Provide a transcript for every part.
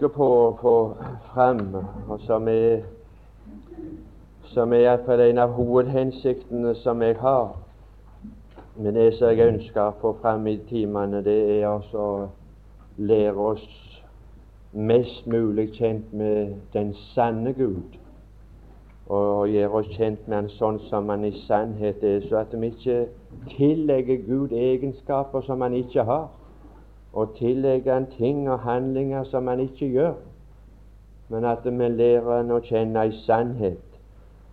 trykker på å få frem, og som er som er iallfall en av hovedhensiktene som jeg har. Med det som jeg ønsker å få frem i timene, det er altså å lære oss mest mulig kjent med den sanne Gud, og gjøre oss kjent med Han sånn som Han i sannhet er, så at vi ikke tillegger Gud egenskaper som Han ikke har, og tillegge Han ting og handlinger som Han ikke gjør, men at vi lærer Han å kjenne i sannhet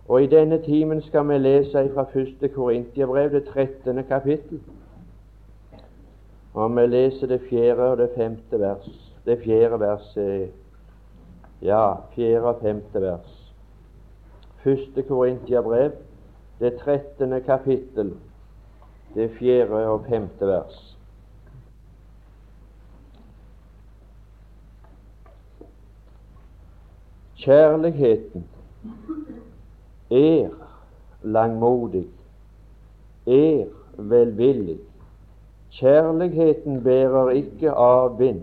og i denne timen skal vi lese fra 1. Korintiabrev, det 13. kapittel. Og vi leser det fjerde og det femte vers. Det fjerde verset Ja, fjerde og femte vers. 1. Korintiabrev, det 13. kapittel, det fjerde og femte vers. Kjærligheten er langmodig, er velvillig. Kjærligheten bærer ikke av vind.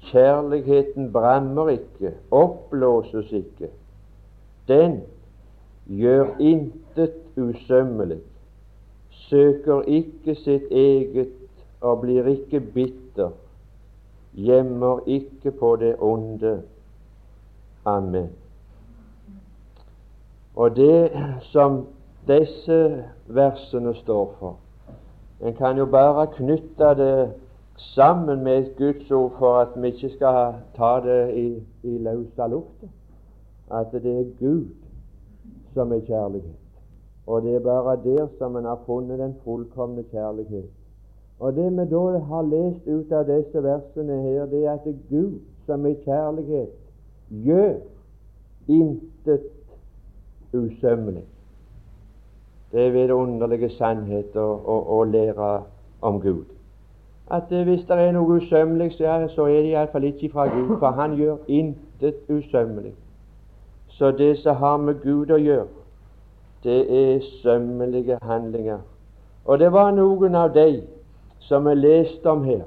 Kjærligheten brammer ikke, oppblåses ikke. Den gjør intet usømmelig, søker ikke sitt eget og blir ikke bitter, gjemmer ikke på det onde. Amen. Og det som disse versene står for En kan jo bare knytte det sammen med et Guds ord for at vi ikke skal ta det i, i løse lufta. At det er Gud som er kjærlighet. Og det er bare der som en har funnet den fullkomne kjærlighet. Og det vi da har lest ut av disse versene her, det er at det er Gud som er kjærlighet, gjør intet usømmelig. Det er vidunderlige sannhet å, å, å, lære om Gud. At eh, hvis det er noe usømmelig, så er, det iallfall ikke fra Gud, for Han gjør intet usømmelig. Så det som har med Gud å gjøre, det er sømmelige handlinger. Og det var noen av de som jeg leste om her,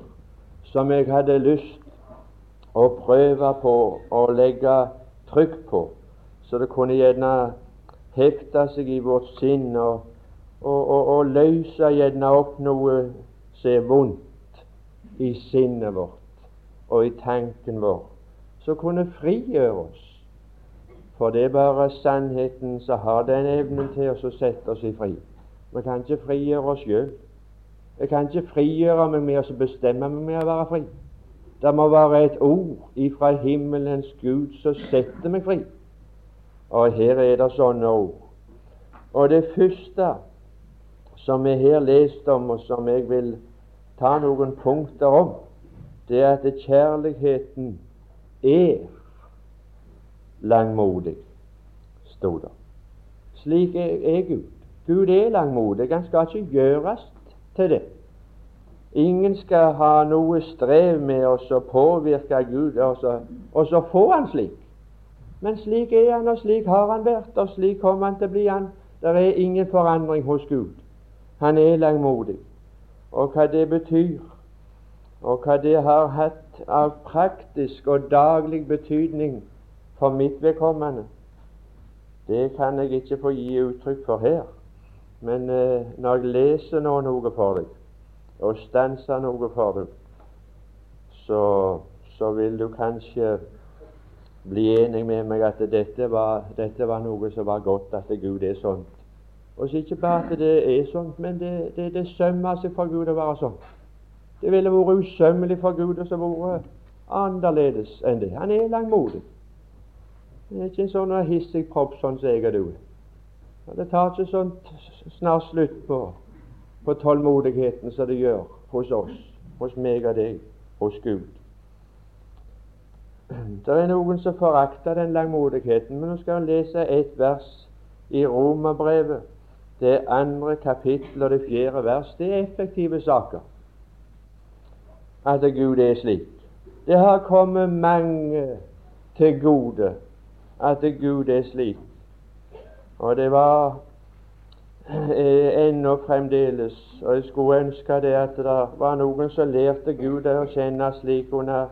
som jeg hadde lyst å prøve på å legge trykk på, så det kunne gjerne hefte seg i vårt sinn og, og, og, og løse gjerne opp noe som er vondt i sinnet vårt og i tanken vår, som kunne frigjøre oss. For det er bare sannheten som har den evnen til å sette oss i fri. Vi kan ikke frigjøre oss sjøl. Jeg kan ikke frigjøre meg med å bestemme meg med å være fri. Det må være et ord ifra himmelens Gud som setter meg fri. Og her er det sånne ord. Og det første som vi her leste om, og som jeg vil ta noen punkter om, det er at kjærligheten er langmodig, sto det. Slik er, Gud. Gud er langmodig. Han skal ikke gjøres til det. Ingen skal ha noe strev med oss å påvirke Gud, og så, og så få han slik. Men slik er han, og slik har han vært, og slik kommer han til å bli. han. Det er ingen forandring hos Gud. Han er langmodig. Og hva det betyr, og hva det har hatt av praktisk og daglig betydning for mitt vedkommende, det kan jeg ikke få gi uttrykk for her. Men eh, når jeg leser nå noe for deg, og stanser noe for deg, så, så vil du kanskje bli enig med meg at dette var, dette var noe som var godt, at Gud er sånt. Og så ikke bare at det er sånt, men det, det, det sømmer seg for Gud å være sånn. Det ville vært usømmelig for Gud å være annerledes enn det. Han er langmodig. Det er ikke en sånn hissig propp sånn som jeg og du er. Det tar ikke sånn snart slutt på, på tålmodigheten som det gjør hos oss, hos meg og deg, hos Gud. Det er noen som forakter den langmodigheten, men nå skal jeg lese et vers i Romerbrevet, det andre kapittel og det fjerde vers. Det er effektive saker at Gud er slik. Det har kommet mange til gode at Gud er slik. Og det var ennå fremdeles Og jeg skulle ønske det at det var noen som lærte Gud å kjenne slik under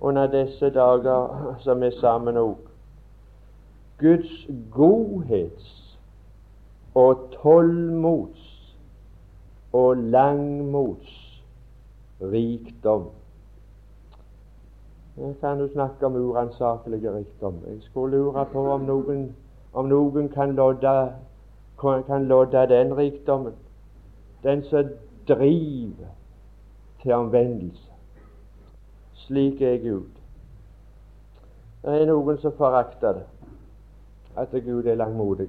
under disse dager som er sammen òg. Guds godhets og tålmods og langmods rikdom. Jeg kan jo snakke om uransakelige rikdom. Jeg skulle lure på om noen, om noen kan, lodde, kan lodde den rikdommen. Den som driver til omvendelse. Slik er Gud. Det er noen som forakter det, at Gud er langmodig.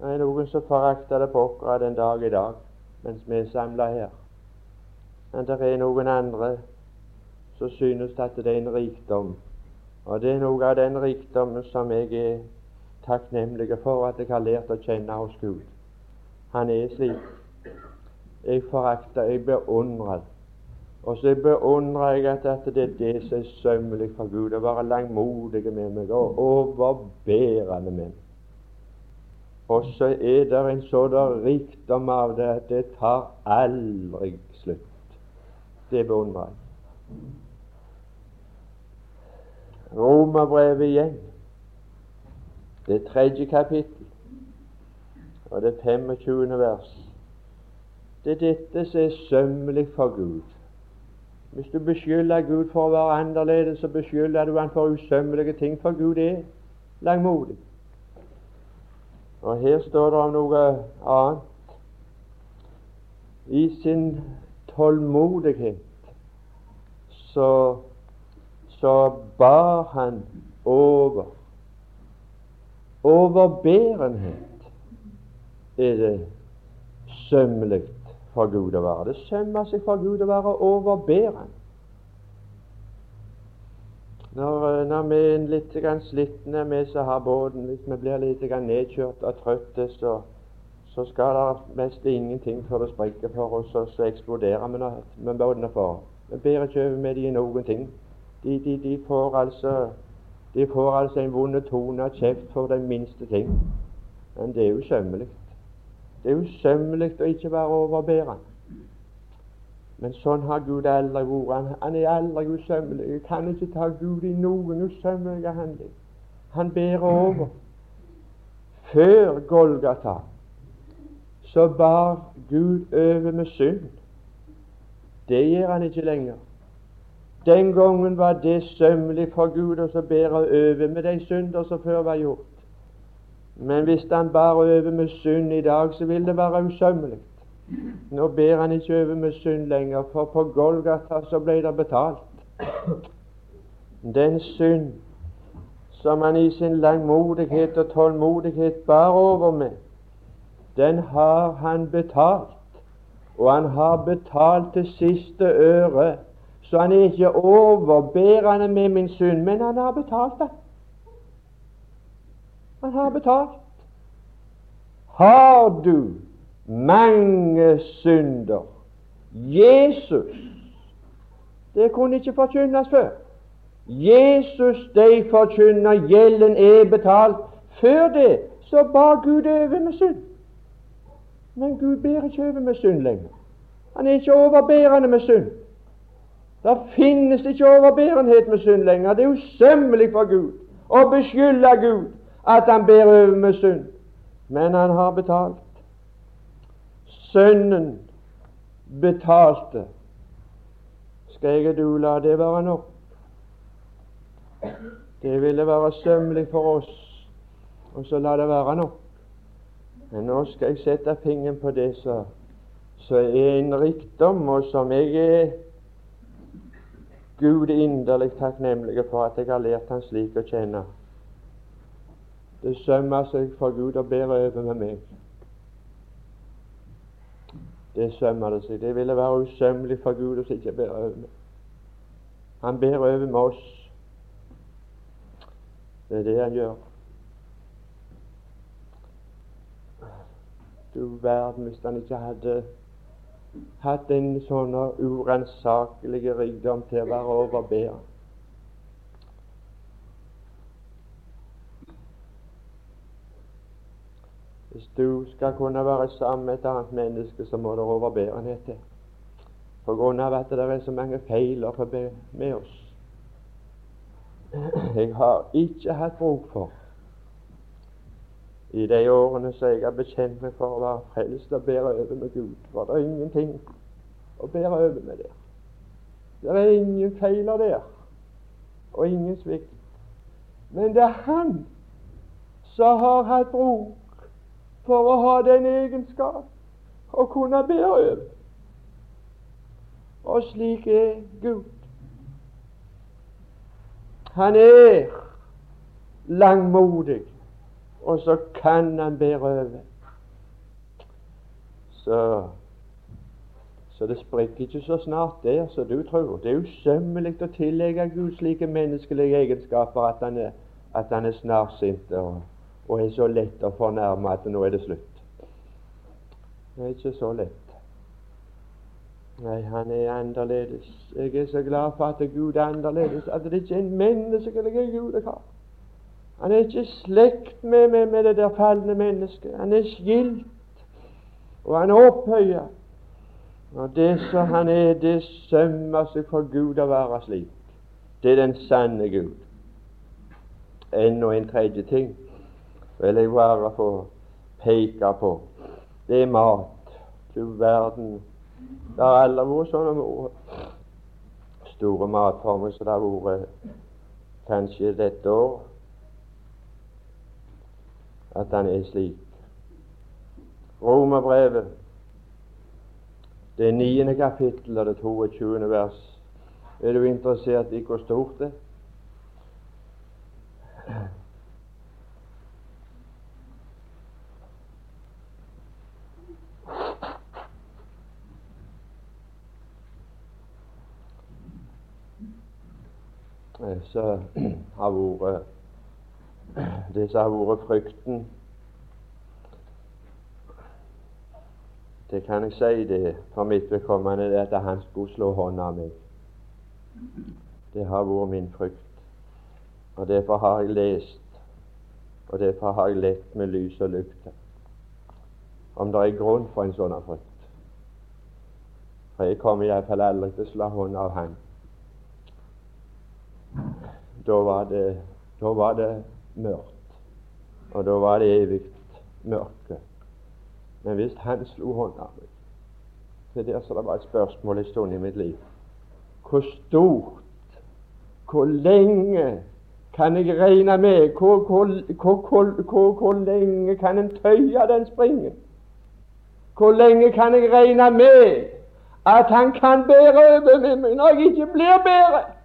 Det er noen som forakter det på akkurat den dag i dag, mens vi er samla her. Men det er noen andre som synes at det er en rikdom. Og det er noe av den rikdommen som jeg er takknemlig for at jeg har lært å kjenne hos Gud. Han er slik. Jeg forakter, jeg beundrer og så beundrer jeg at, det er det som er sømmelig for Gud, å være langmodig med meg og overbærende med meg. Og så er det en sånn rikdom av det at det tar aldri slutt. Det beundrer jeg. Romerbrevet igjen, det tredje kapittel, og det 25. vers. Det er dette som er sømmelig for Gud. Hvis du beskylder Gud for å være annerledes, så beskylder du Han for usømmelige ting, for Gud er langmodig. Og her står det om noe annet. I sin tålmodighet så, så bar han over. Overbærenhet er det sømmelig for Gud å være. Det sømmer seg for Gud å være overbærende. Når, eh, når vi er litt slitne, vi som har båten, hvis vi blir litt nedkjørt og trøtte, så, så skal det mest ingenting før det sprekker for oss, og så eksploderer vi med båtene for. Vi bærer ikke over med de noen ting. De, de, de, får altså de får altså en vond tone av kjeft for den minste ting. Men det er jo sømmelig. Det er usømmelig å ikke være overbærende. Men sånn har Gud aldri vært. Han er aldri usømmelig. Jeg kan ikke ta Gud i noen usømmelige handling. Han bærer over. Før Golgata så bar Gud over med synd. Det gjør han ikke lenger. Den gangen var det sømmelig for Gud å bære over med de synder som før var gjort. Men hvis han bar over med synd i dag, så vil det være usømmelig. Nå ber han ikke over med synd lenger, for på Golgata så ble det betalt. Den synd som han i sin langmodighet og tålmodighet bar over med, den har han betalt. Og han har betalt til siste øre. Så han er ikke overbærende med min synd, men han har betalt det. Han har betalt. Har du mange synder? Jesus Det kunne ikke forkynnes før. Jesus, de forkynner gjelden er betalt. Før det så bar Gud over med synd. Men Gud ber ikke over med synd lenger. Han er ikke overbærende med synd. Det finnes ikke overbærenhet med synd lenger. Det er usømmelig for Gud å beskylde Gud at han ber over med synd. Men han har betalt. Sønnen betalte. Skal du la det være nok? Det ville være sømmelig for oss, og så la det være nok. Men nå skal jeg sette fingeren på det som er en rikdom, og som jeg er Gud er inderlig takknemlig for at jeg har lært Han slik å kjenne. Det sømmer seg for Gud å bære over med meg. Det sømmer det seg. Det ville være usømmelig for Gud å ikke bære over med. Han bærer over med oss. Det er det han gjør. Du verden hvis han ikke hadde hatt en sånn uransakelig rikdom til å være overbærende. Hvis du skal kunne være sammen med et annet menneske, så må det overbærenhet til. På grunn av at det er så mange feiler med oss. jeg har ikke hatt bruk for i de årene som jeg har bekjent meg for å være frelst og bære over med Gud. For det ingenting å bære over med der. Det er ingen feiler der, og ingen svikt. Men det er Han som har hatt bruk for å ha den egenskap å kunne bære over. Og slik er Gud. Han er langmodig, og så kan han berøve. Så, så det sprekker ikke så snart der som du tror. Det er usømmelig å tillegge Gud slike menneskelige egenskaper at han er, at han er snarsint og, og er så lett å fornærme at nå er det slutt. Det er ikke så lett. Nei, han er annerledes. Jeg er så glad for at Gud er annerledes, at det ikke er en menneskelig Gud jeg har. Han er ikke slekt med, med, med det der falne mennesket. Han er skilt, og han er opphøya. Og det som han er, det sømmer seg for Gud å være slik. Det er den sanne Gud. Enda en tredje ting vil jeg bare få peke på. Det er mat. Du verden det har aldri vært sånne store matformer som det har vært kanskje dette år. At han er slik. Romerbrevet, det niende kapittel og det 22. vers. Er du interessert i hvor stort det er? som har vært det som har vært frykten Det kan jeg si det for mitt vedkommende, det at han skulle slå hånda av meg. Det har vært min frykt. Og Derfor har jeg lest, og derfor har jeg lett med lys og lykte om det er grunn for en sånn frykt. For jeg kommer iallfall aldri til å slå hånda av Han da var det, da var det mørkt. Og da var det evig mørke. Men hvis han slo hånda av Det er der så det var et spørsmål en stund i mitt liv. Hvor stort, hvor lenge kan jeg regne med Hvor, hvor, hvor, hvor lenge kan en tøye den springen? Hvor lenge kan jeg regne med at han kan bære over med meg når jeg ikke blir bedre?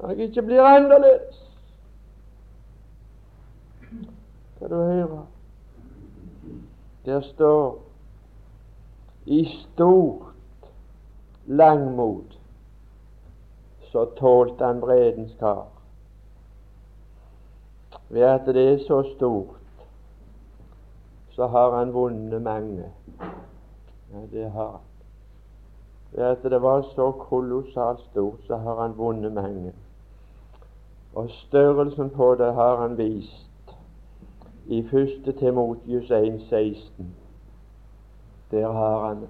når jeg ikke blir annerledes. Skal du høre? Der står i stort langmod så tålte han vredens kar. Ved at det er så stort, så har han vunnet mange. Ja, det har han. Ved at det var så kolossalt stort, så har han vunnet mange. Og størrelsen på det har han vist i 1. Timotius 1,16. Der har han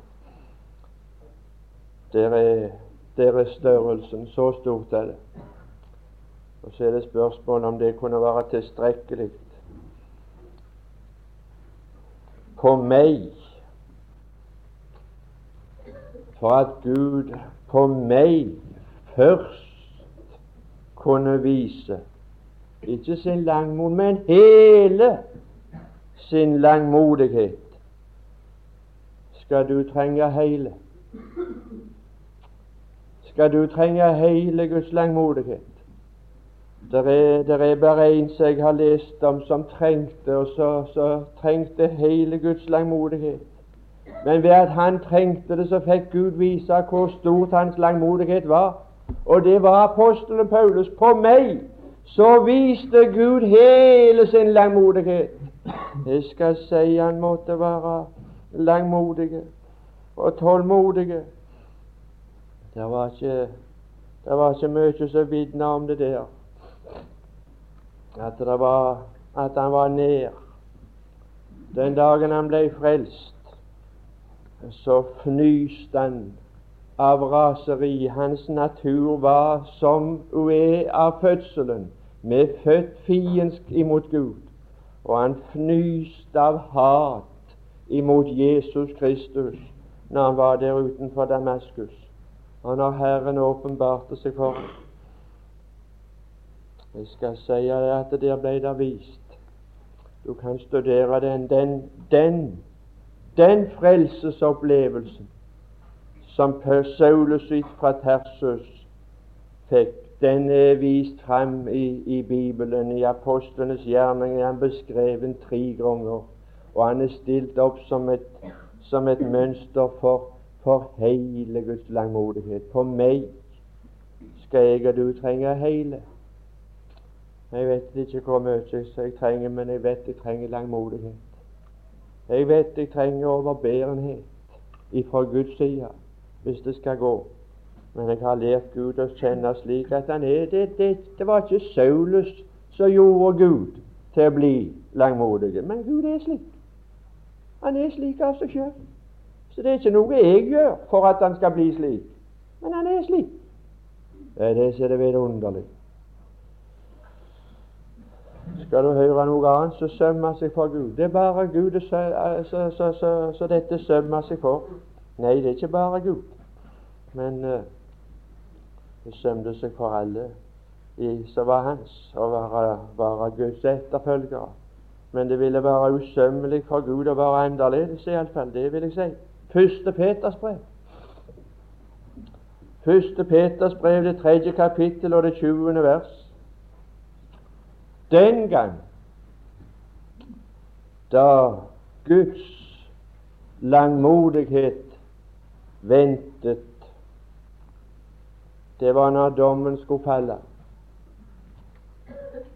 der er, der er størrelsen. Så stort er det. Og så er det spørsmål om det kunne være tilstrekkelig på meg for at Gud på meg først kunne vise ikke sin langmod, men hele sin langmodighet. Skal du trenge hele? Skal du trenge hele Guds langmodighet? Det er, der er bare en som jeg har lest om, som trengte, og så, så trengte hele Guds langmodighet. Men ved at han trengte det, så fikk Gud vise hvor stort hans langmodighet var og det var apostelen Paulus. På meg så viste Gud hele sin langmodighet. Jeg skal si han måtte være langmodig og tålmodig. Det var ikke, det var ikke mye som vitna om det der. At, det var, at han var nær. Den dagen han ble frelst, så fnyste han av raseri. Hans natur var som hun er av fødselen, med født fiendsk imot Gud. Og han fnyste av hat imot Jesus Kristus når han var der utenfor Damaskus. Og når Herren åpenbarte seg for ham. Jeg skal si at der ble det vist. Du kan studere den, den, den, den frelsesopplevelsen som Paulus fra Tersus fikk, den er vist frem i, i Bibelen, i apostlenes gjerning er han beskreven tre ganger. Og han er stilt opp som et, som et mønster for, for hele Guds langmodighet. For meg skal jeg og du trenge hele. Jeg vet ikke hvor mye jeg trenger, men jeg vet jeg trenger langmodighet. Jeg vet jeg trenger overbærenhet ifra Guds side hvis det skal gå. Men jeg har lært Gud å kjenne slik at han er det, det, det var ikke Saulus som gjorde Gud til å bli langmodig, men Gud er slik. Han er slik av seg sjøl. Så det er ikke noe jeg gjør for at han skal bli slik, men han er slik. Det er det som er det vidunderlige. Skal du høre noe annet, så sømmer seg for Gud. Det er bare Gud så, dette sømmer seg for. Nei, det er ikke bare Gud. Men uh, det sømte seg for alle som var hans, å være, være Guds etterfølgere. Men det ville være usømmelig for Gud å være annerledes, iallfall. Det vil jeg si. Første Peters brev. Første Peters brev, det tredje kapittel og det tjuende vers. Den gang da Guds langmodighet ventet det var når dommen skulle falle.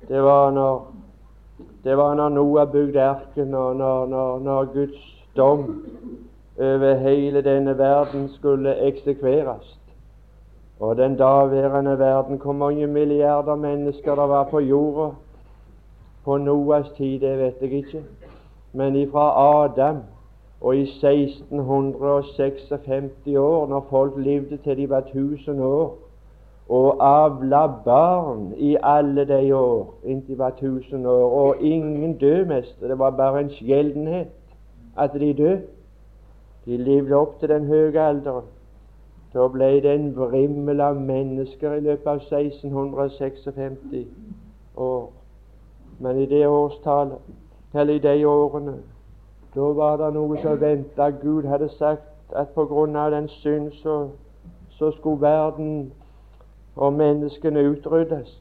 Det var når det var når Noah bygde arken, og når, når, når Guds dom over hele denne verden skulle eksekveres. Og den daværende verden, hvor mange milliarder mennesker det var på jorda på Noas tid, det vet jeg ikke. Men ifra Adam og i 1656 år, når folk levde til de var 1000 år, og avla barn i alle de år inntil de var 1000 år, og ingen død mest. Det var bare en sjeldenhet at de døde. De levde opp til den høye alderen. Da ble det en vrimmel av mennesker i løpet av 1656 år. Men i det årstallet, eller i de årene, da var det noe som venta. Gud hadde sagt at på grunn av den synd så, så skulle verden og menneskene utryddes.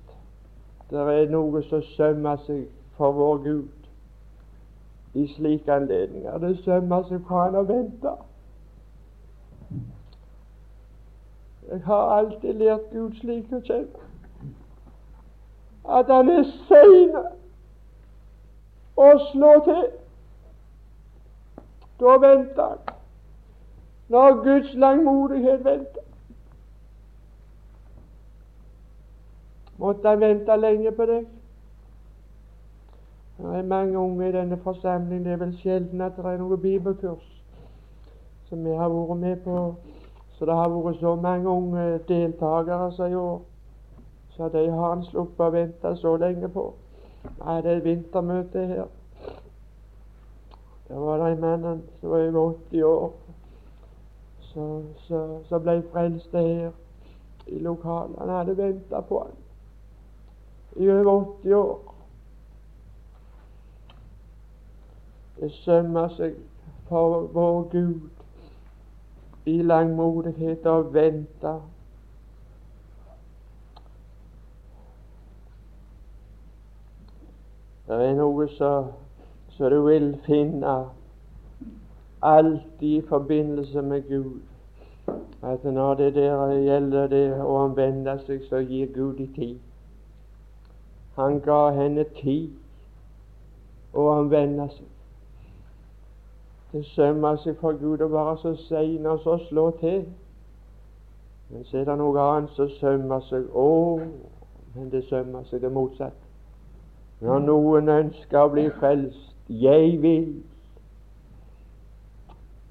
Det er noe som sømmer seg for vår Gud i slike anledninger. Det sømmer seg for Han å vente. Jeg har alltid lært Gud slik å kjenne at Han er sein å slå til. Da venter han. Når Guds langmodighet venter. Måtte jeg vente lenge på deg? Det er mange unge i denne forsamling. Det er vel sjelden at det er noe bibelkurs som vi har vært med på. Så det har vært så mange unge deltakere som i år. Så de har han sluppet å vente så lenge på. Nei, det er vintermøte her. Det var det en mann som var over 80 år, som ble frelst her i lokalet. Han hadde venta på han i over 80 år. Sømmer seg for vår Gud i langmodighet å vente. Det er noe som du vil finne alltid i forbindelse med Gud. At når det der gjelder det å omvende seg, så gir Gud i tid. Han ga henne tid og han omvende seg. Det sømmer seg for Gud å være så sein og så slå til. Men så er det noe annet som sømmer seg. Å, men det sømmer seg det motsatte. Når noen ønsker å bli frelst, jeg vil,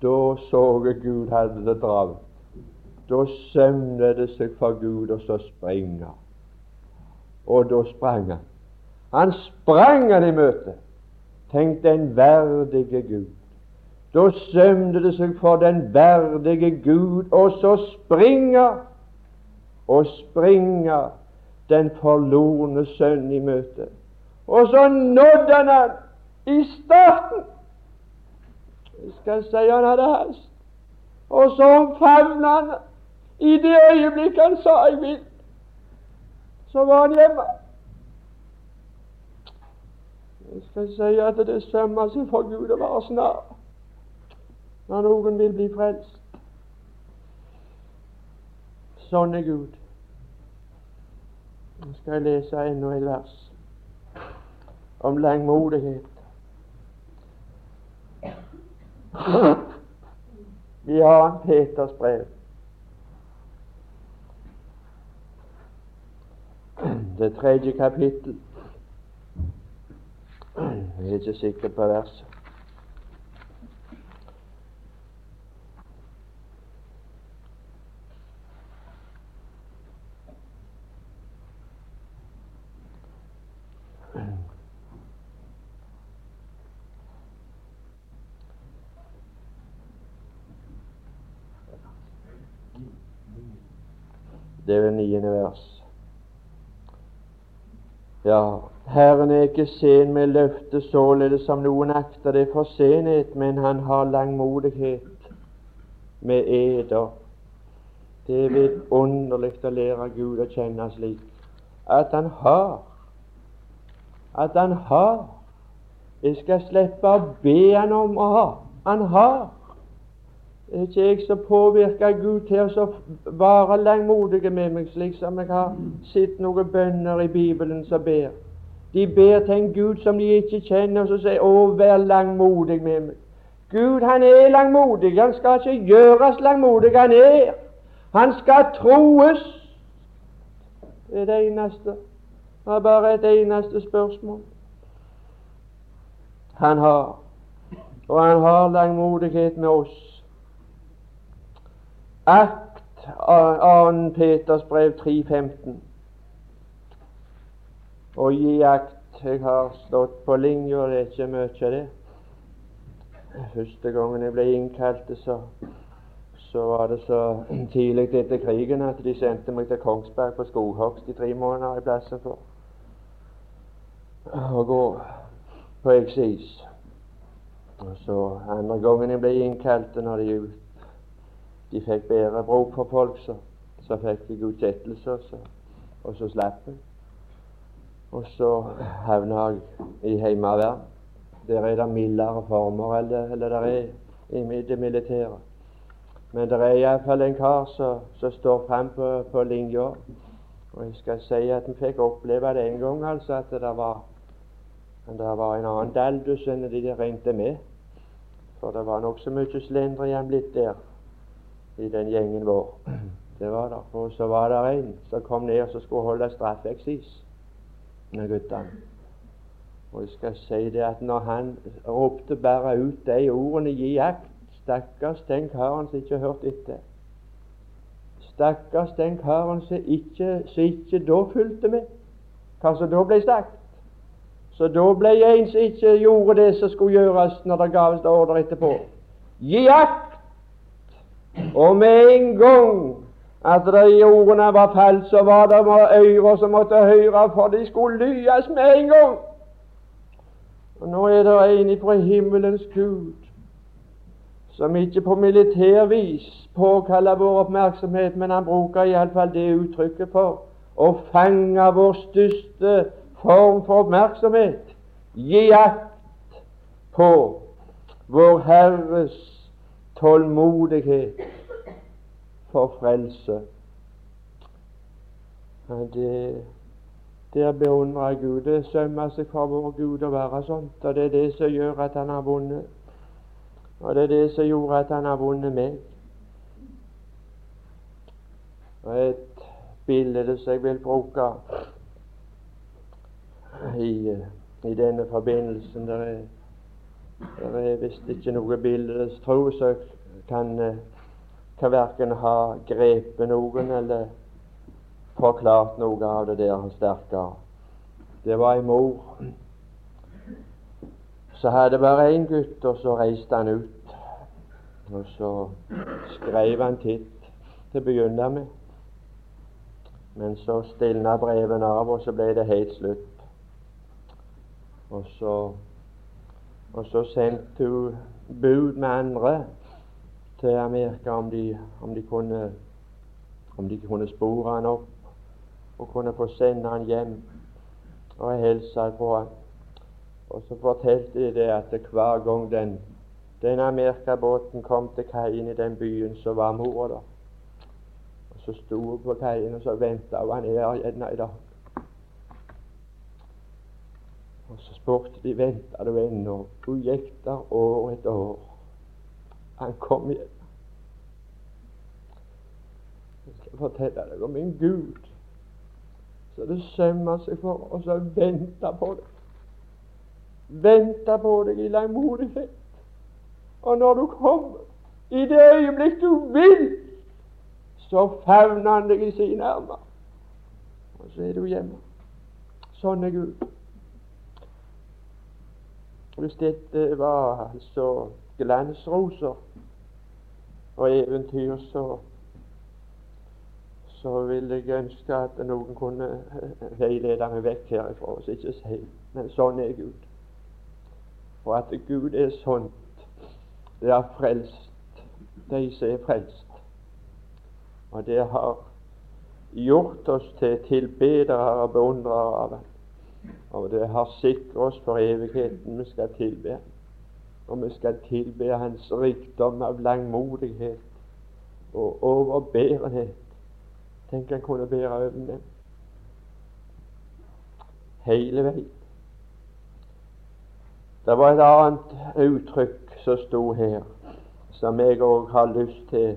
da så Gud hadde det travelt. da sømner det seg for Gud å så springe. Og da sprang han. Han sprang han i møte. Tenk den verdige Gud. Da sømte det seg for den verdige Gud og så springe og springe den forlorne sønn i møte. Og så nådde han han i starten. Jeg skal si han hadde hast. Og så omfavnet han i det øyeblikket han sa 'jeg vil'. Så var han hjemme. Jeg skal si at det sømmer seg for Gud å være snar når noen vil bli frelst. Sånn er Gud. Nå skal jeg lese enda et vers om langmodighet. Vi har Peters brev. Det tredje kapittel. Jeg er ikke sikker på verset. Det er det. Ja, Herren er ikke sen med løftet, således som noen akter det for senhet, men han har langmodighet med eder. Det er vidunderlig å lære Gud å kjenne slik at han har at han har. Jeg skal slippe å be han om å ha. Han har er ikke jeg som påvirker Gud til å være langmodige med meg, slik som jeg har sett noen bønner i Bibelen som ber. De ber til en Gud som de ikke kjenner, og så sier 'Å, vær langmodig med meg'. Gud, han er langmodig. Han skal ikke gjøres langmodig. Han er. Han skal troes. Det er det eneste. Det er bare et eneste spørsmål. Han har. Og han har langmodighet med oss. Akt 2. Peters brev 3.15. Og gi akt. Jeg har stått på linja, det er ikke mye det. Første gangen jeg ble innkalt, så, så var det så tidlig etter krigen at de sendte meg til Kongsberg på skoghogst i tre måneder i plassen for å gå på eksis. Og så andre gangen jeg ble innkalt, når de de fikk bedre bruk for folk, så, så fikk de utsettelse, og så slapp jeg. Og så havna jeg i Heimevern. Der er det mildere former eller, eller der er i det militære. Men det er iallfall en kar som står frem på, på linja. Og jeg skal si at vi fikk oppleve det en gang, altså, at det var, det var en annen daldus enn de ringte med. For det var nokså mye slendrian blitt der i den gjengen vår. Det var der. Og så var det en som kom ned og skulle holde straffeeksis med guttene. Og jeg skal si det at når han ropte bare ut de ordene 'gi akt', stakkars den karen som ikke hørte etter. Stakkars den karen som ikke, som ikke da fulgte med, hva som da ble sagt. Så da ble en som ikke gjorde det som skulle gjøres når det gaves ordre etterpå. Gi akt! Og med en gang at de ordene var falt, så var det ører som måtte høre, for de skulle lyes med en gang. Og Nå er det en fra himmelens Gud som ikke på militærvis påkaller vår oppmerksomhet, men han bruker iallfall det uttrykket for å fange vår største form for oppmerksomhet. Gi akt på vår Herres tålmodighet for frelse. Det, der beundrer Gud. Det sømmer seg for vår Gud å være sånt. Og det er det som gjør at han har vunnet. Og det er det som gjorde at han har vunnet meg. Og et bilde som jeg vil bruke i, i denne forbindelsen Det er, der er visst ikke noe bilde, tro som kan kan verken ha grepet noen eller forklart noe av det der sterkere. Det var ei mor. Så hadde bare én gutt, og så reiste han ut. Og så skrev han titt til å begynne med. Men så stilna brevene av, og så ble det helt slutt. Og så, og så sendte hun bud med andre til Amerika om de, om de, kunne om de kunne spore han opp og kunne få sende han hjem. Og hilse på han. Og så fortalte de det at hver gang den, den amerikabåten kom til kaien i den byen, så var mora der. Og så sto hun på kaien, og så venta hun han er gjerne i dag. Og så spurte de venta du ennå. Hun gikk der år etter år. Han kom igjen. Jeg skal fortelle deg om min Gud, så det sømmer seg for oss å vente på det venter på deg i langmodighet. Og når du kommer, i det øyeblikk du vil, så favner han deg i sine armer. Og så er du hjemme. Sånn er Gud. Hvis dette var altså glansroser og eventyr, så så ville jeg ønske at noen kunne veilede meg vekk herifra. Så ikke si Men sånn er Gud og at Gud er sånt. Det har frelst de som er frelst. Og det har gjort oss til tilbedere og beundrere av Ham. Og det har sikret oss for evigheten vi skal tilbe. Og vi skal tilbe Hans rikdom av langmodighet og overbærenhet. Tenk han kunne bære over dem hele veien. Det var et annet uttrykk som sto her, som jeg òg har lyst til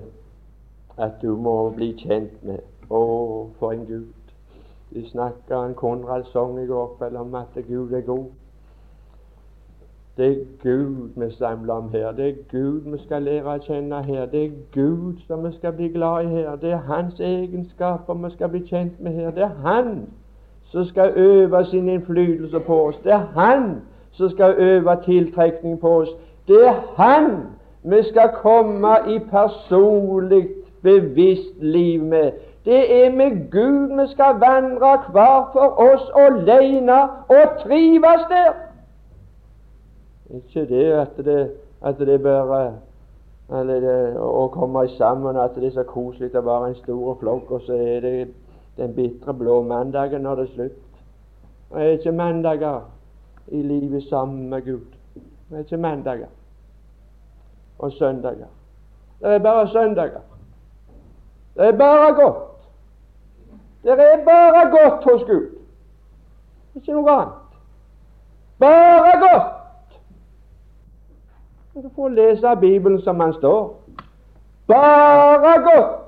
at du må bli kjent med. Å, for en Gud! De snakka en Konrad sang i går kveld om at Gud er god. Det er Gud vi samler om her. Det er Gud vi skal lære å kjenne her. Det er Gud som vi skal bli glad i her. Det er Hans egenskaper vi skal bli kjent med her. Det er Han som skal øve sin innflytelse på oss. Det er Han som skal øve tiltrekning på oss. Det er Han vi skal komme i personlig, bevisst liv med. Det er med Gud vi skal vandre hver for oss alene og trives der. Ikke det at det, at det bare eller det, å komme sammen, at det er så koselig å være en stor flokk, og så er det den bitre blå mandagen når det er slutt. Det er ikke mandager i livet sammen med Gud. Det er ikke mandager og søndager. Det er bare søndager. Det er bare godt. Det er bare godt hos Gud. Ikke noe annet. Bare godt. Du får lese Bibelen som den står. Bare godt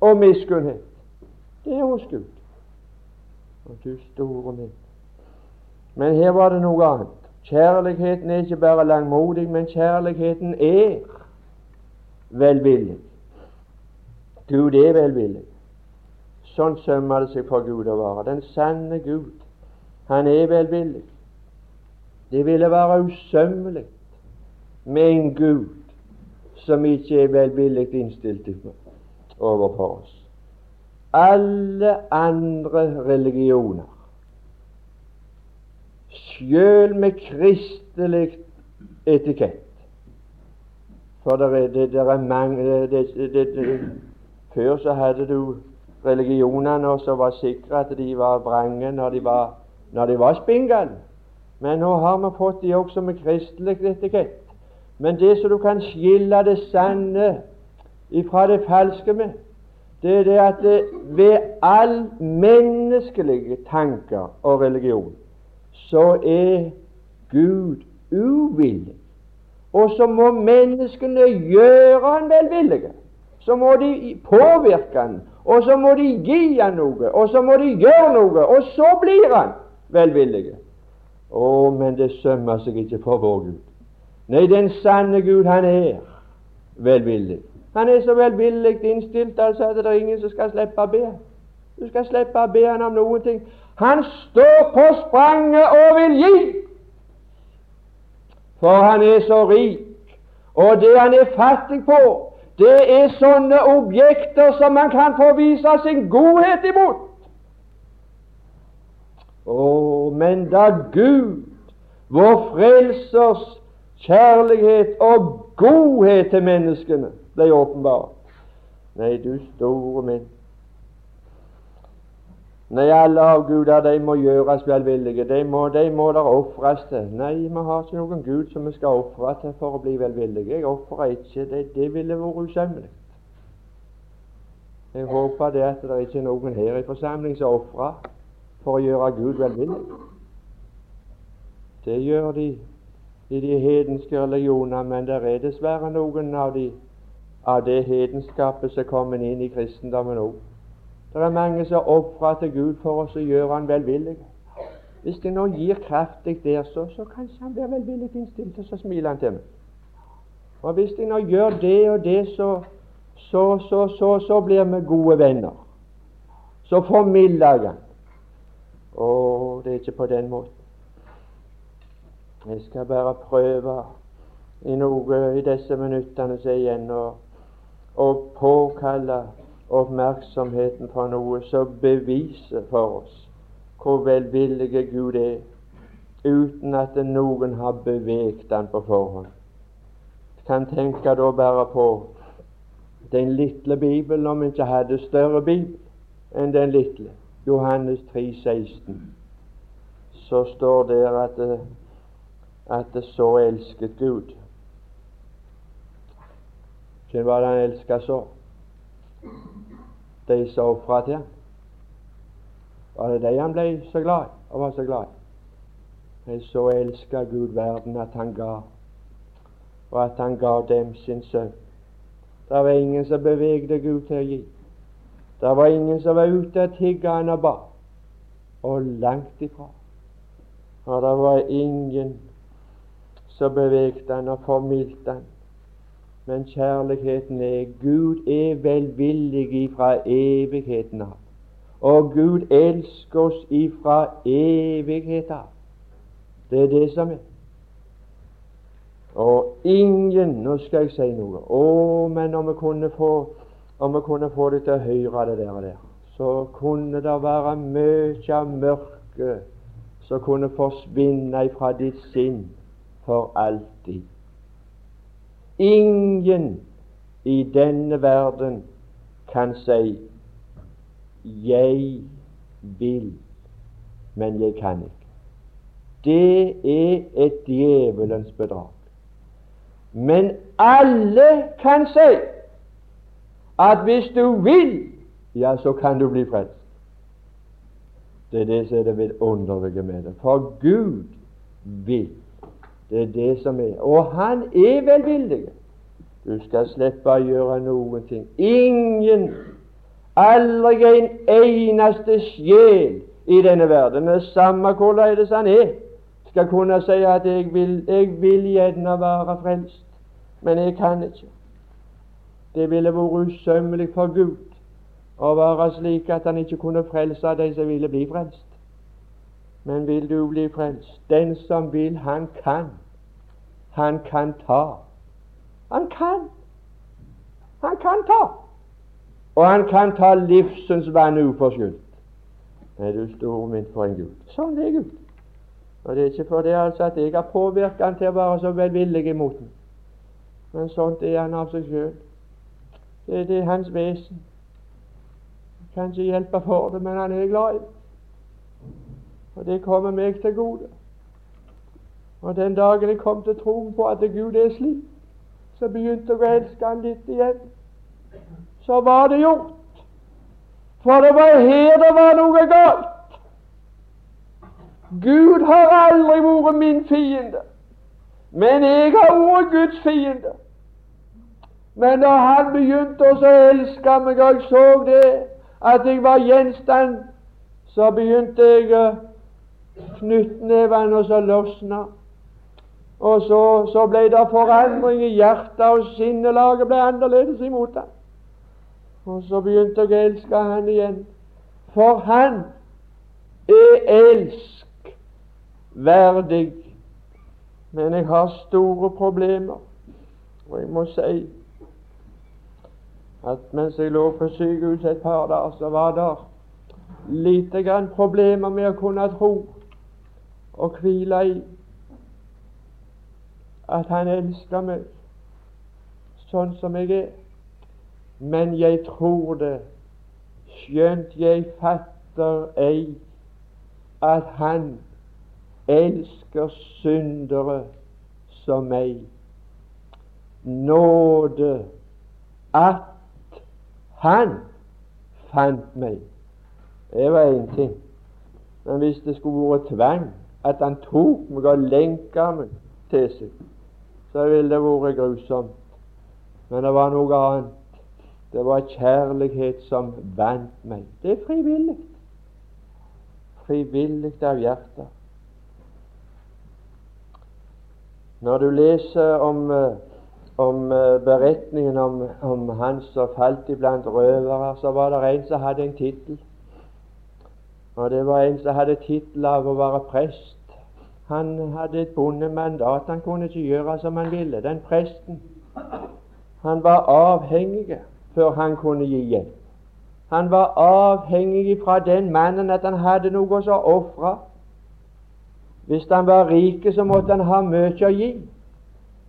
og miskunnhet. Det er hos Gud. Og du store min. Men her var det noe annet. Kjærligheten er ikke bare langmodig, men kjærligheten er velvillig. Gud er velvillig. Sånn sømmer det seg for Gud å være. Den sanne Gud, han er velvillig. Det ville være usømmelig med en Gud som ikke er velvillig innstilt overfor oss. Alle andre religioner sjøl med kristelig etikett. For det er, det, det er mange det, Før så hadde du religionene også var sikre at de var vrange når de var, når de var spingale. Men nå har vi fått de også med kristelig etikett. Men det som du kan skille det sanne ifra det falske med, det er det at det ved all menneskelige tanker og religion så er Gud uvillig. Og så må menneskene gjøre han velvillige. Så må de påvirke han, og så må de gi han noe, og så må de gjøre noe, og så blir han velvillig. Å, men det sømmer seg ikke for vår Gud. Nei, den sanne Gud, han er velvillig. Han er så velvillig innstilt altså at det er ingen som skal slippe å be. Du skal slippe å be han om noen ting. Han står på spranget og vil gi, for han er så rik. Og det han er fattig på, det er sånne objekter som man kan få vise sin godhet imot. Å, men da Gud, vår Frelsers kjærlighet og godhet til menneskene ble åpenbart Nei, du store min. Nei, alle avguder de må gjøres velvillige. De må, de må der ofres til. Nei, vi har ikke noen Gud som vi skal ofre til for å bli velvillige. Jeg ofrer ikke. Det, det ville vært usømmelig. Jeg håper det at det ikke er noen her i forsamling som ofrer for å gjøre Gud velvillig. Det gjør de i de hedenske religioner, men det er dessverre noen av, de, av det hedenskapet som kommer inn i kristendommen òg. Det er mange som ofrer til Gud for oss og gjør Han velvillig. Hvis det nå gir kraftig der, så, så kanskje han blir velvillig innstilt, og så smiler han til meg. Og hvis jeg nå gjør det og det, så, så, så, så, så blir vi gode venner. Så formidler jeg han. Å, det er ikke på den måten. Jeg skal bare prøve i noe i disse minuttene som er igjen, å påkalle oppmerksomheten på noe som beviser for oss hvor velvillige Gud er, uten at noen har beveget han på forhånd. Kan tenke da bare på den lille Bibelen, om vi ikke hadde større Bibel enn den lille. Johannes 3, 16, så står det at, at det så elsket Gud. Hvem var det han elsket så? De som fra til. Var det de han ble så glad og var så glad i? Så elska Gud verden at han ga, og at han ga dem sin sønn. Det var ingen som bevegde Gud til å gi. Det var ingen som var ute og tigga han og ba, og langt ifra. Og det var ingen som bevegde han og formildte han. Men kjærligheten er Gud er velvillig ifra evigheten av. Og Gud elsker oss ifra evigheten av. Det er det som er. Og ingen Nå skal jeg si noe. Å, men om vi kunne få om vi kunne få det til å høre det der, og der, så kunne det være mye av mørket som kunne forsvinne fra ditt sinn for alltid. Ingen i denne verden kan si 'jeg vil, men jeg kan ikke'. Det er et djevelens bedrag. Men alle kan si at hvis du vil, ja, så kan du bli frelst. Det er det som er det vidunderlige med det. For Gud vil. Det er det som er. Og Han er velvillig. Du skal slippe å gjøre noen ting. Ingen, aldri en eneste sjel i denne verden, samme hvordan han er, skal kunne si at jeg vil, jeg vil gjerne være frelst, men jeg kan ikke. Det ville vært usømmelig for Gud å være slik at han ikke kunne frelse de som ville bli frelst. Men vil du bli frelst? Den som vil, han kan. Han kan ta. Han kan. Han kan ta. Og han kan ta livsens vann uforskyldt. Er du stor min for en Gud. Sånn er Gud. Og det er ikke for det altså at jeg har påvirket han til å være så velvillig imot ham. Men sånt er han av seg sjøl. Det, det er hans vesen. Jeg kan ikke hjelpe for det, men han er glad i det. Og det kommer meg til gode. Og den dagen jeg kom til troen på at Gud er slik, så begynte jeg å elske han litt igjen. Så var det gjort. For det var her det var noe galt. Gud har aldri vært min fiende, men jeg har vært Guds fiende. Men da han begynte å elske meg, og jeg så det, at jeg var gjenstand, så begynte jeg knyttnevene og så løsna. Og så, så ble det forandring i hjertet, og sinnelaget ble annerledes imot ham. Og så begynte jeg å elske han igjen. For han er elskverdig. Men jeg har store problemer. Og jeg må si at mens jeg lå på sykehuset et par dager, så var det lite grann problemer med å kunne tro og hvile i at Han elsker meg sånn som jeg er. Men jeg tror det, skjønt jeg fatter ei at Han elsker syndere som meg. Nåde at Han fant meg. Det var én ting. Men hvis det skulle vært tvang, at han tok meg og lenka meg til seg, så ville det vært grusomt. Men det var noe annet. Det var kjærlighet som vant meg. Det er frivillig. Frivillig av hjertet. Når du leser om, eh, om eh, beretningen om, om han som falt iblant røvere, så var det en som hadde en tittel. Og det var en som hadde tittel av å være prest. Han hadde et bondemandat. Han kunne ikke gjøre som han ville. Den presten han var avhengig før han kunne gi hjelp. Han var avhengig fra den mannen at han hadde noe å ofre. Hvis han var rik, så måtte han ha mye å gi.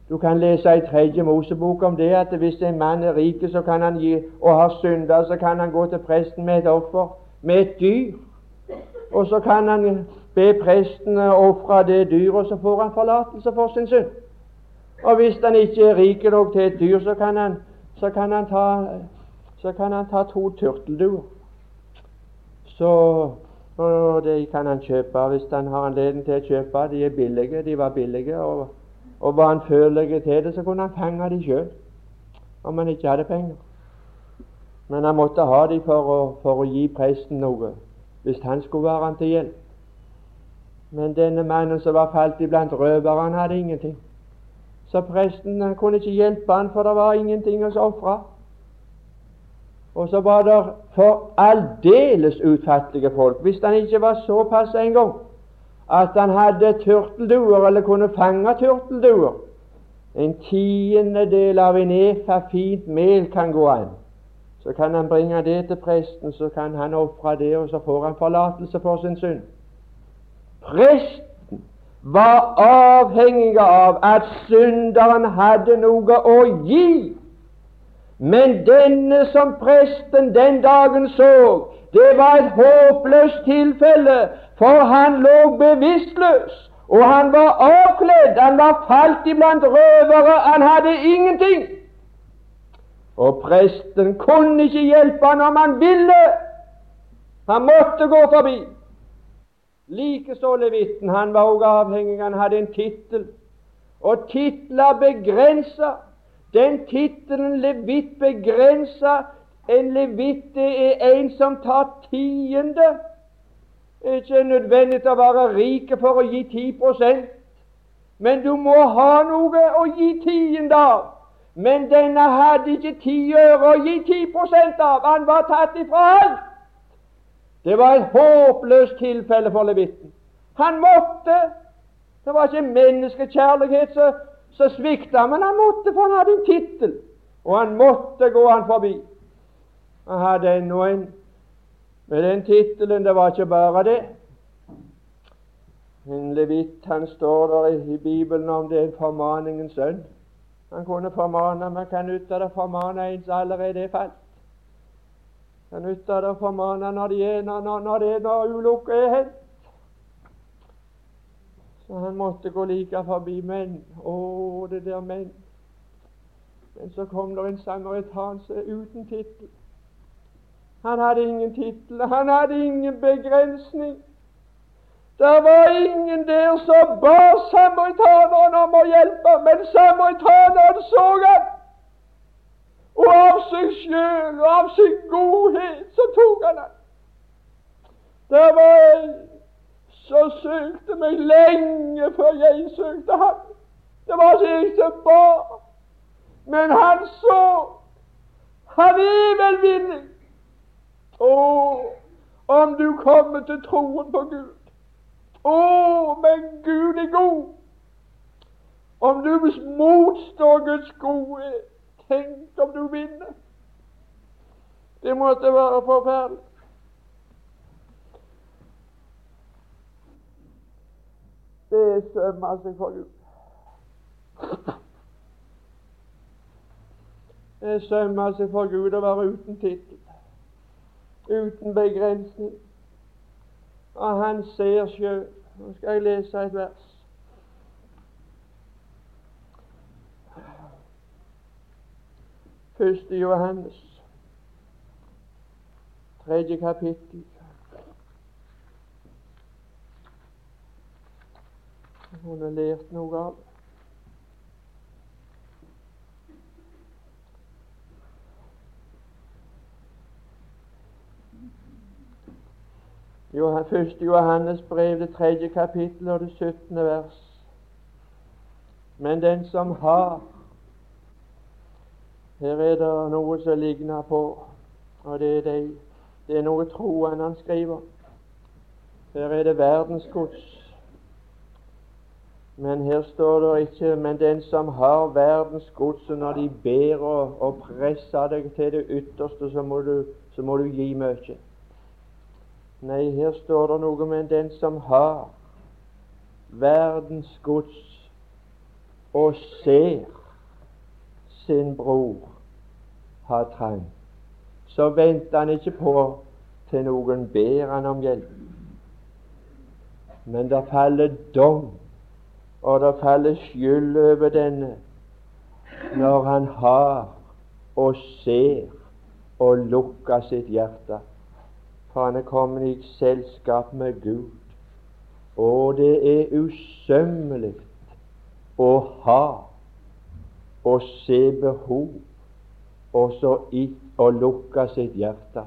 Du kan lese i Tredje Mosebok om det at hvis en mann er rik så kan han gi, og har synder, så kan han gå til presten med et offer, med et dyr. Og så kan han be presten ofre det dyret, og så får han forlatelse for sin synd. Og hvis han ikke er rik nok til et dyr, så kan han, så kan han, ta, så kan han ta to turtelduer. Så og de kan han kjøpe hvis han har anledning til å kjøpe. De er billige. De var billige. Og, og var han følelig til det, så kunne han fange de sjøl, om han ikke hadde penger. Men han måtte ha de for for å gi presten noe hvis han skulle være han til hjelp. Men denne mannen som var falt iblant røvere, han hadde ingenting. Så presten han kunne ikke hjelpe han, for det var ingenting å ofre. Og så var det for aldeles utfattelige folk, hvis han ikke var såpass en gang at han hadde turtelduer, eller kunne fange turtelduer. En tiendedel av en efa fint mel kan gå an. Så kan han bringe det til presten, så kan han ofre det, og så får han forlatelse for sin synd. Presten var avhengig av at synderen hadde noe å gi. Men denne som presten den dagen så, det var et håpløst tilfelle, for han lå bevisstløs, og han var avkledd, han var falt iblant røvere, han hadde ingenting. Og presten kunne ikke hjelpe han om han ville. Han måtte gå forbi. Likeså levitten. Han var også avhengig. Han hadde en tittel. Og titler begrensa. Den tittelen levitt begrensa. En levitt er en som tar tiende. Det er ikke nødvendig å være rik for å gi 10 men du må ha noe å gi tiende av. Men denne hadde ikke ti øre å gi ti prosent av. Han var tatt ifra alt. Det var et håpløst tilfelle for levitten. Han måtte. Det var ikke menneskekjærlighet som svikta, men han måtte, for han hadde en tittel. Og han måtte gå han forbi. Han hadde ennå en. Med den tittelen, det var ikke bare det. En levitt, han står der i Bibelen om det er en formaningens sønn. Han kunne formane, men kan nytte det å formane en som allerede er falt. Kan nytte det å formane når, det er, når, når, det er når ulykka er hendt. Så han måtte gå like forbi menn. Å, det der menn. Men så kom det en samaritanse uten tittel. Han hadde ingen tittel, han hadde ingen begrensning. Det var ingen der som ba samaritaneren om å hjelpe, men samaritaneren så han. Og av seg sjøl og av sin godhet så tok han han. Det var en som søkte meg lenge før jeg søkte ham. Det var ikke jeg som ba, men han så. Han er velvillig. Og om du kommer til troen på Gud. Å, men Gud er god. Om du motstår Guds gode, tenk om du vinner. Det måtte være forferdelig. Det sømmer seg for Gud. Det sømmer seg for Gud å være uten tittel, uten begrensning. Og han ser sjøl. Nå skal jeg lese et vers. Første Johannes, tredje kapittel. Hun har lært noe av det. Første Johannes brev, det tredje kapittel og det syttende vers. Men den som har Her er det noe som ligner på, og det er, det, det er noe troende han skriver. Her er det verdensgods men her står det ikke Men den som har verdens gods, når de ber og, og presser deg til det ytterste, så må du, så må du gi mye. Nei, her står det noe om den som har verdens gods og ser sin bror ha trang, så venter han ikke på til noen ber han om hjelp. Men det faller dom og det faller skyld over denne når han har og ser og lukker sitt hjerte. For han er kommet i selskap med Gud. Og det er usømmelig å ha og se behov, og så å lukke sitt hjerte.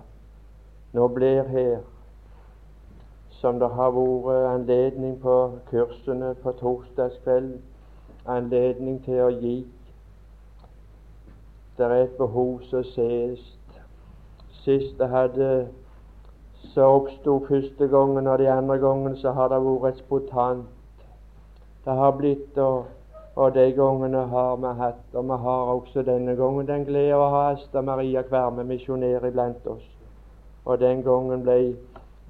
Nå blir her som det har vært anledning på kursene på torsdagskvelden, anledning til å gi. Det er et behov som ses. Sist jeg hadde så oppsto første gangen, og de andre gangene så har det vært spontant. Det har blitt, og, og de gangene har vi hatt, og vi har også denne gangen den glede å ha Asta Maria Kverme misjonær iblant oss. Og den gangen ble,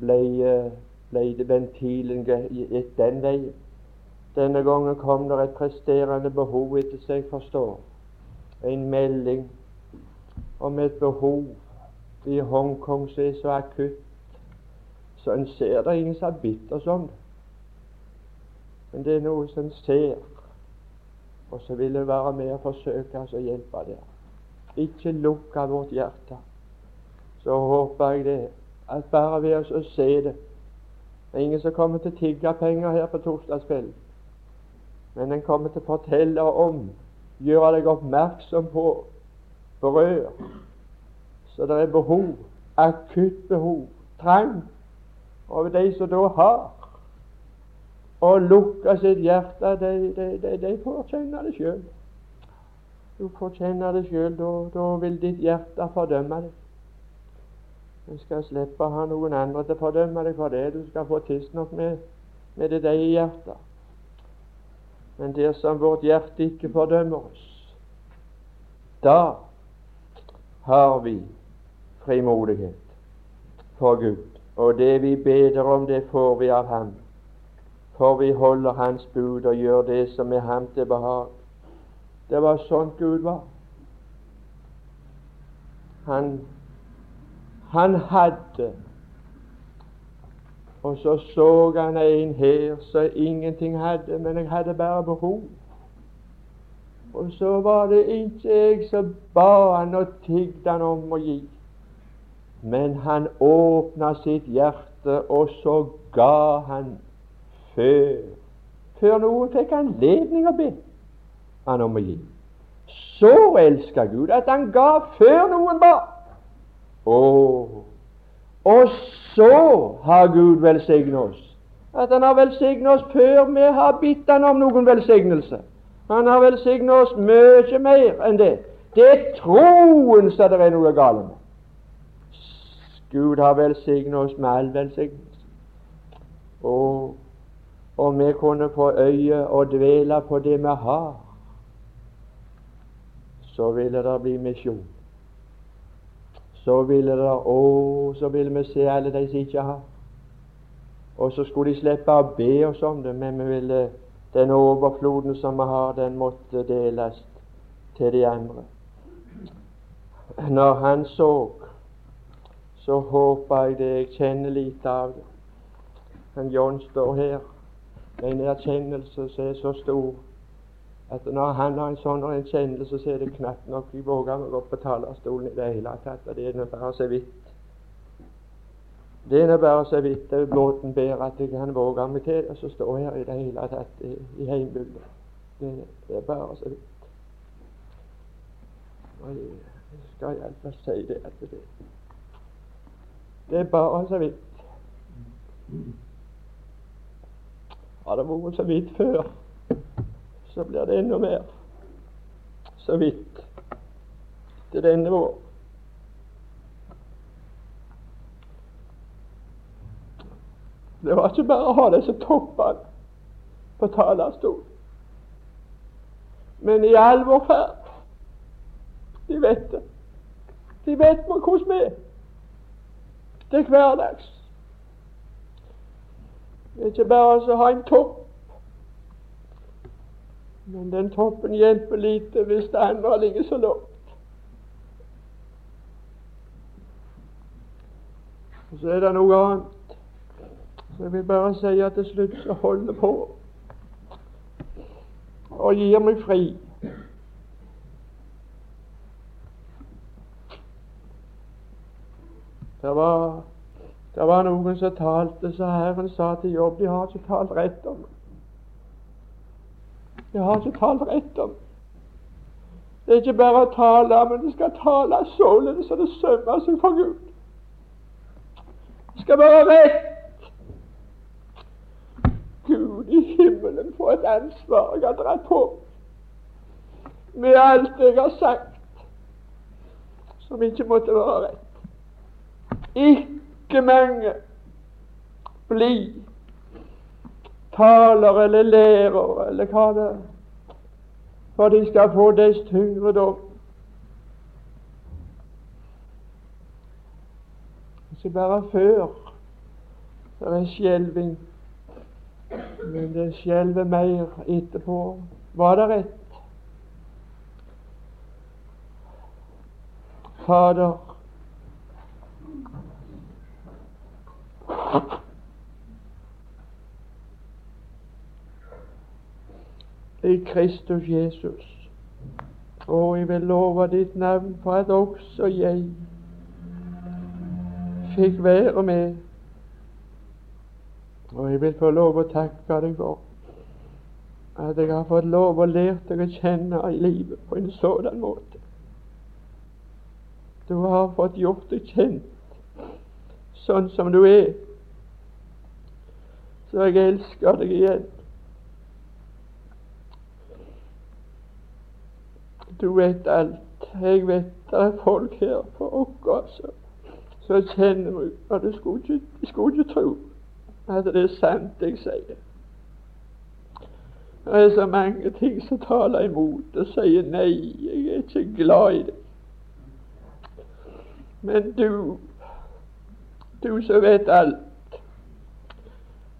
ble uh, ble det ventilen gitt den veien. Denne gangen kom det et presterende behov etter seg forstår. En melding om et behov i Hongkong som er så akutt. Så en ser det ingen som er bitter oss det. Men det er noe som en ser, og så vil det være med å forsøke oss å hjelpe der. Ikke lukke vårt hjerte. Så håper jeg det, at bare ved å se det, det er ingen som kommer til å tigge penger her på torsdagskvelden. Men en kommer til å fortelle om, gjøre deg oppmerksom på, berør. Så det er behov, akutt behov, trang. Og de som da har å lukke sitt hjerte, de, de, de, de får det sjøl. Du får kjenne det sjøl. Da vil ditt hjerte fordømme deg. Du skal slippe å ha noen andre til å fordømme deg for det. Du skal få tidsnok med, med det deg i hjertet. Men dersom vårt hjerte ikke fordømmer oss, da har vi frimodighet for Gud. Og det vi beder om, det får vi av Ham. For vi holder Hans bud og gjør det som er Ham til behag. Det var sånn Gud var. Han han hadde. Og så så han en her som ingenting hadde, men jeg hadde bare behov. Og så var det ikke jeg som ba han og tigde han om å gi. Men han åpna sitt hjerte, og så ga han før. Før noen fikk anledning å be han om å gi. Så elska Gud at han ga før noen ba. Oh. Og så har Gud velsignet oss. At Han har velsignet oss før vi har bitt Han om noen velsignelse. Han har velsignet oss mye mer enn det. Det er troen som det er noe galt med. Gud har velsignet oss med all velsignelse. Og om vi kunne få øye og dvele på det vi har, så ville det bli misjon. Så ville det Å, så ville vi se alle de som ikke har. Og så skulle de slippe å be oss om det, men vi ville den overfloden som vi har, den måtte deles til de andre. Når han så, så håper jeg det. Jeg kjenner lite av det. Men John står her med en erkjennelse som er så stor at når han har en sånn erkjennelse, så er det knapt nok vi våger å gå på talerstolen i det hele tatt. Og Det er bare så vidt. Det er bare så vidt båten ber at jeg kan våge meg til og så står her i det hele tatt i, i heimbygda. Det, det, er bare så vidt. Og jeg skal iallfall si det at det, det er bare så vidt. Har det vært så vidt før, så blir det enda mer så vidt til denne vår. Det var ikke bare å ha disse toppene på talerstolen, men i all vår ferd. De vet det. De vet hvordan vi er. Er hverdags. Det er ikke bare å ha en topp. Men den toppen hjelper lite hvis det andre ligger så lavt. Så er det noe annet. Så jeg vil bare si at til slutt så holder på og gir meg fri. Det var det var noen som talte, så Herren sa til Jobb de har ikke talt rett om De har ikke talt rett om Det er ikke bare å tale, men det skal tale således så det sømmer seg for Gud. Det skal være rett. Gud i himmelen, for et ansvar jeg har dratt på med alt jeg har sagt som ikke måtte være rett. Ikke mange bli taler eller lærer eller hva det er, for de skal få deres tyngre dom. Ikke bare før det er skjelving, men det skjelver mer etterpå. Var det rett? Fader, i Kristus Jesus. Og jeg vil love ditt navn for at også jeg fikk være med. Og jeg vil få lov å takke deg for at jeg har fått lov å lære deg å kjenne i livet på en sådan måte. Du har fått gjort deg kjent sånn som du er. Så jeg elsker deg igjen. Du vet alt. Jeg vet det er folk her på oss som kjenner meg, og du skulle ikke, de skulle ikke tro at det er sant, jeg sier. Det er så mange ting som taler imot og sier nei, jeg er ikke glad i det. Men du, du som vet alt,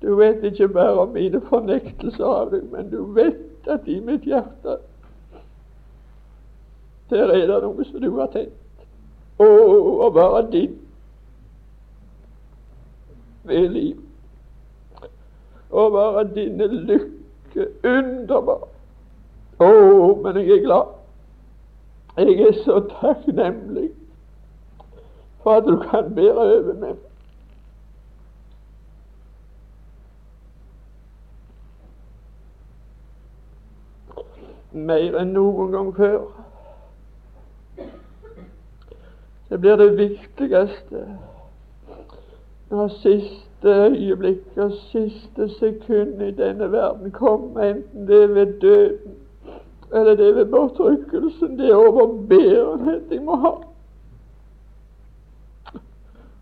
du vet ikke bare om mine fornektelser av deg, men du vet at i mitt hjerte der er det noe som du har tenkt. Å, å være din ved liv. Å være dine lykke underbar. Å, men jeg er glad. Jeg er så takknemlig for at du kan bære over meg. Mer enn noen gang før. Det blir det viktigste når siste øyeblikk og siste sekund i denne verden kommer, enten det er ved døden eller det er ved bortrykkelsen, det er overbærenhet jeg må ha.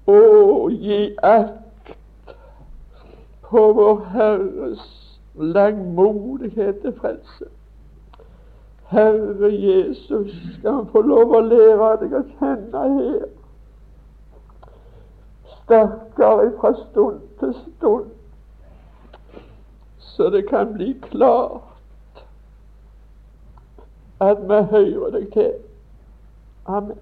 Å, gi akt på vår Herres langmodighet til frelse. Herre Jesus, skal han få lov å lære deg å kjenne her sterkere fra stund til stund, så det kan bli klart at vi hører deg til. Amen.